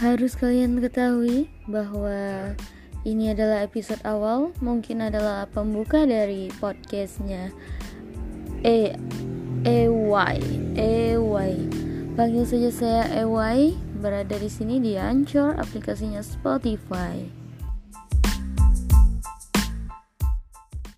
Harus kalian ketahui bahwa ini adalah episode awal, mungkin adalah pembuka dari podcastnya E EY EY. Panggil saja saya EY, berada di sini di Anchor aplikasinya Spotify.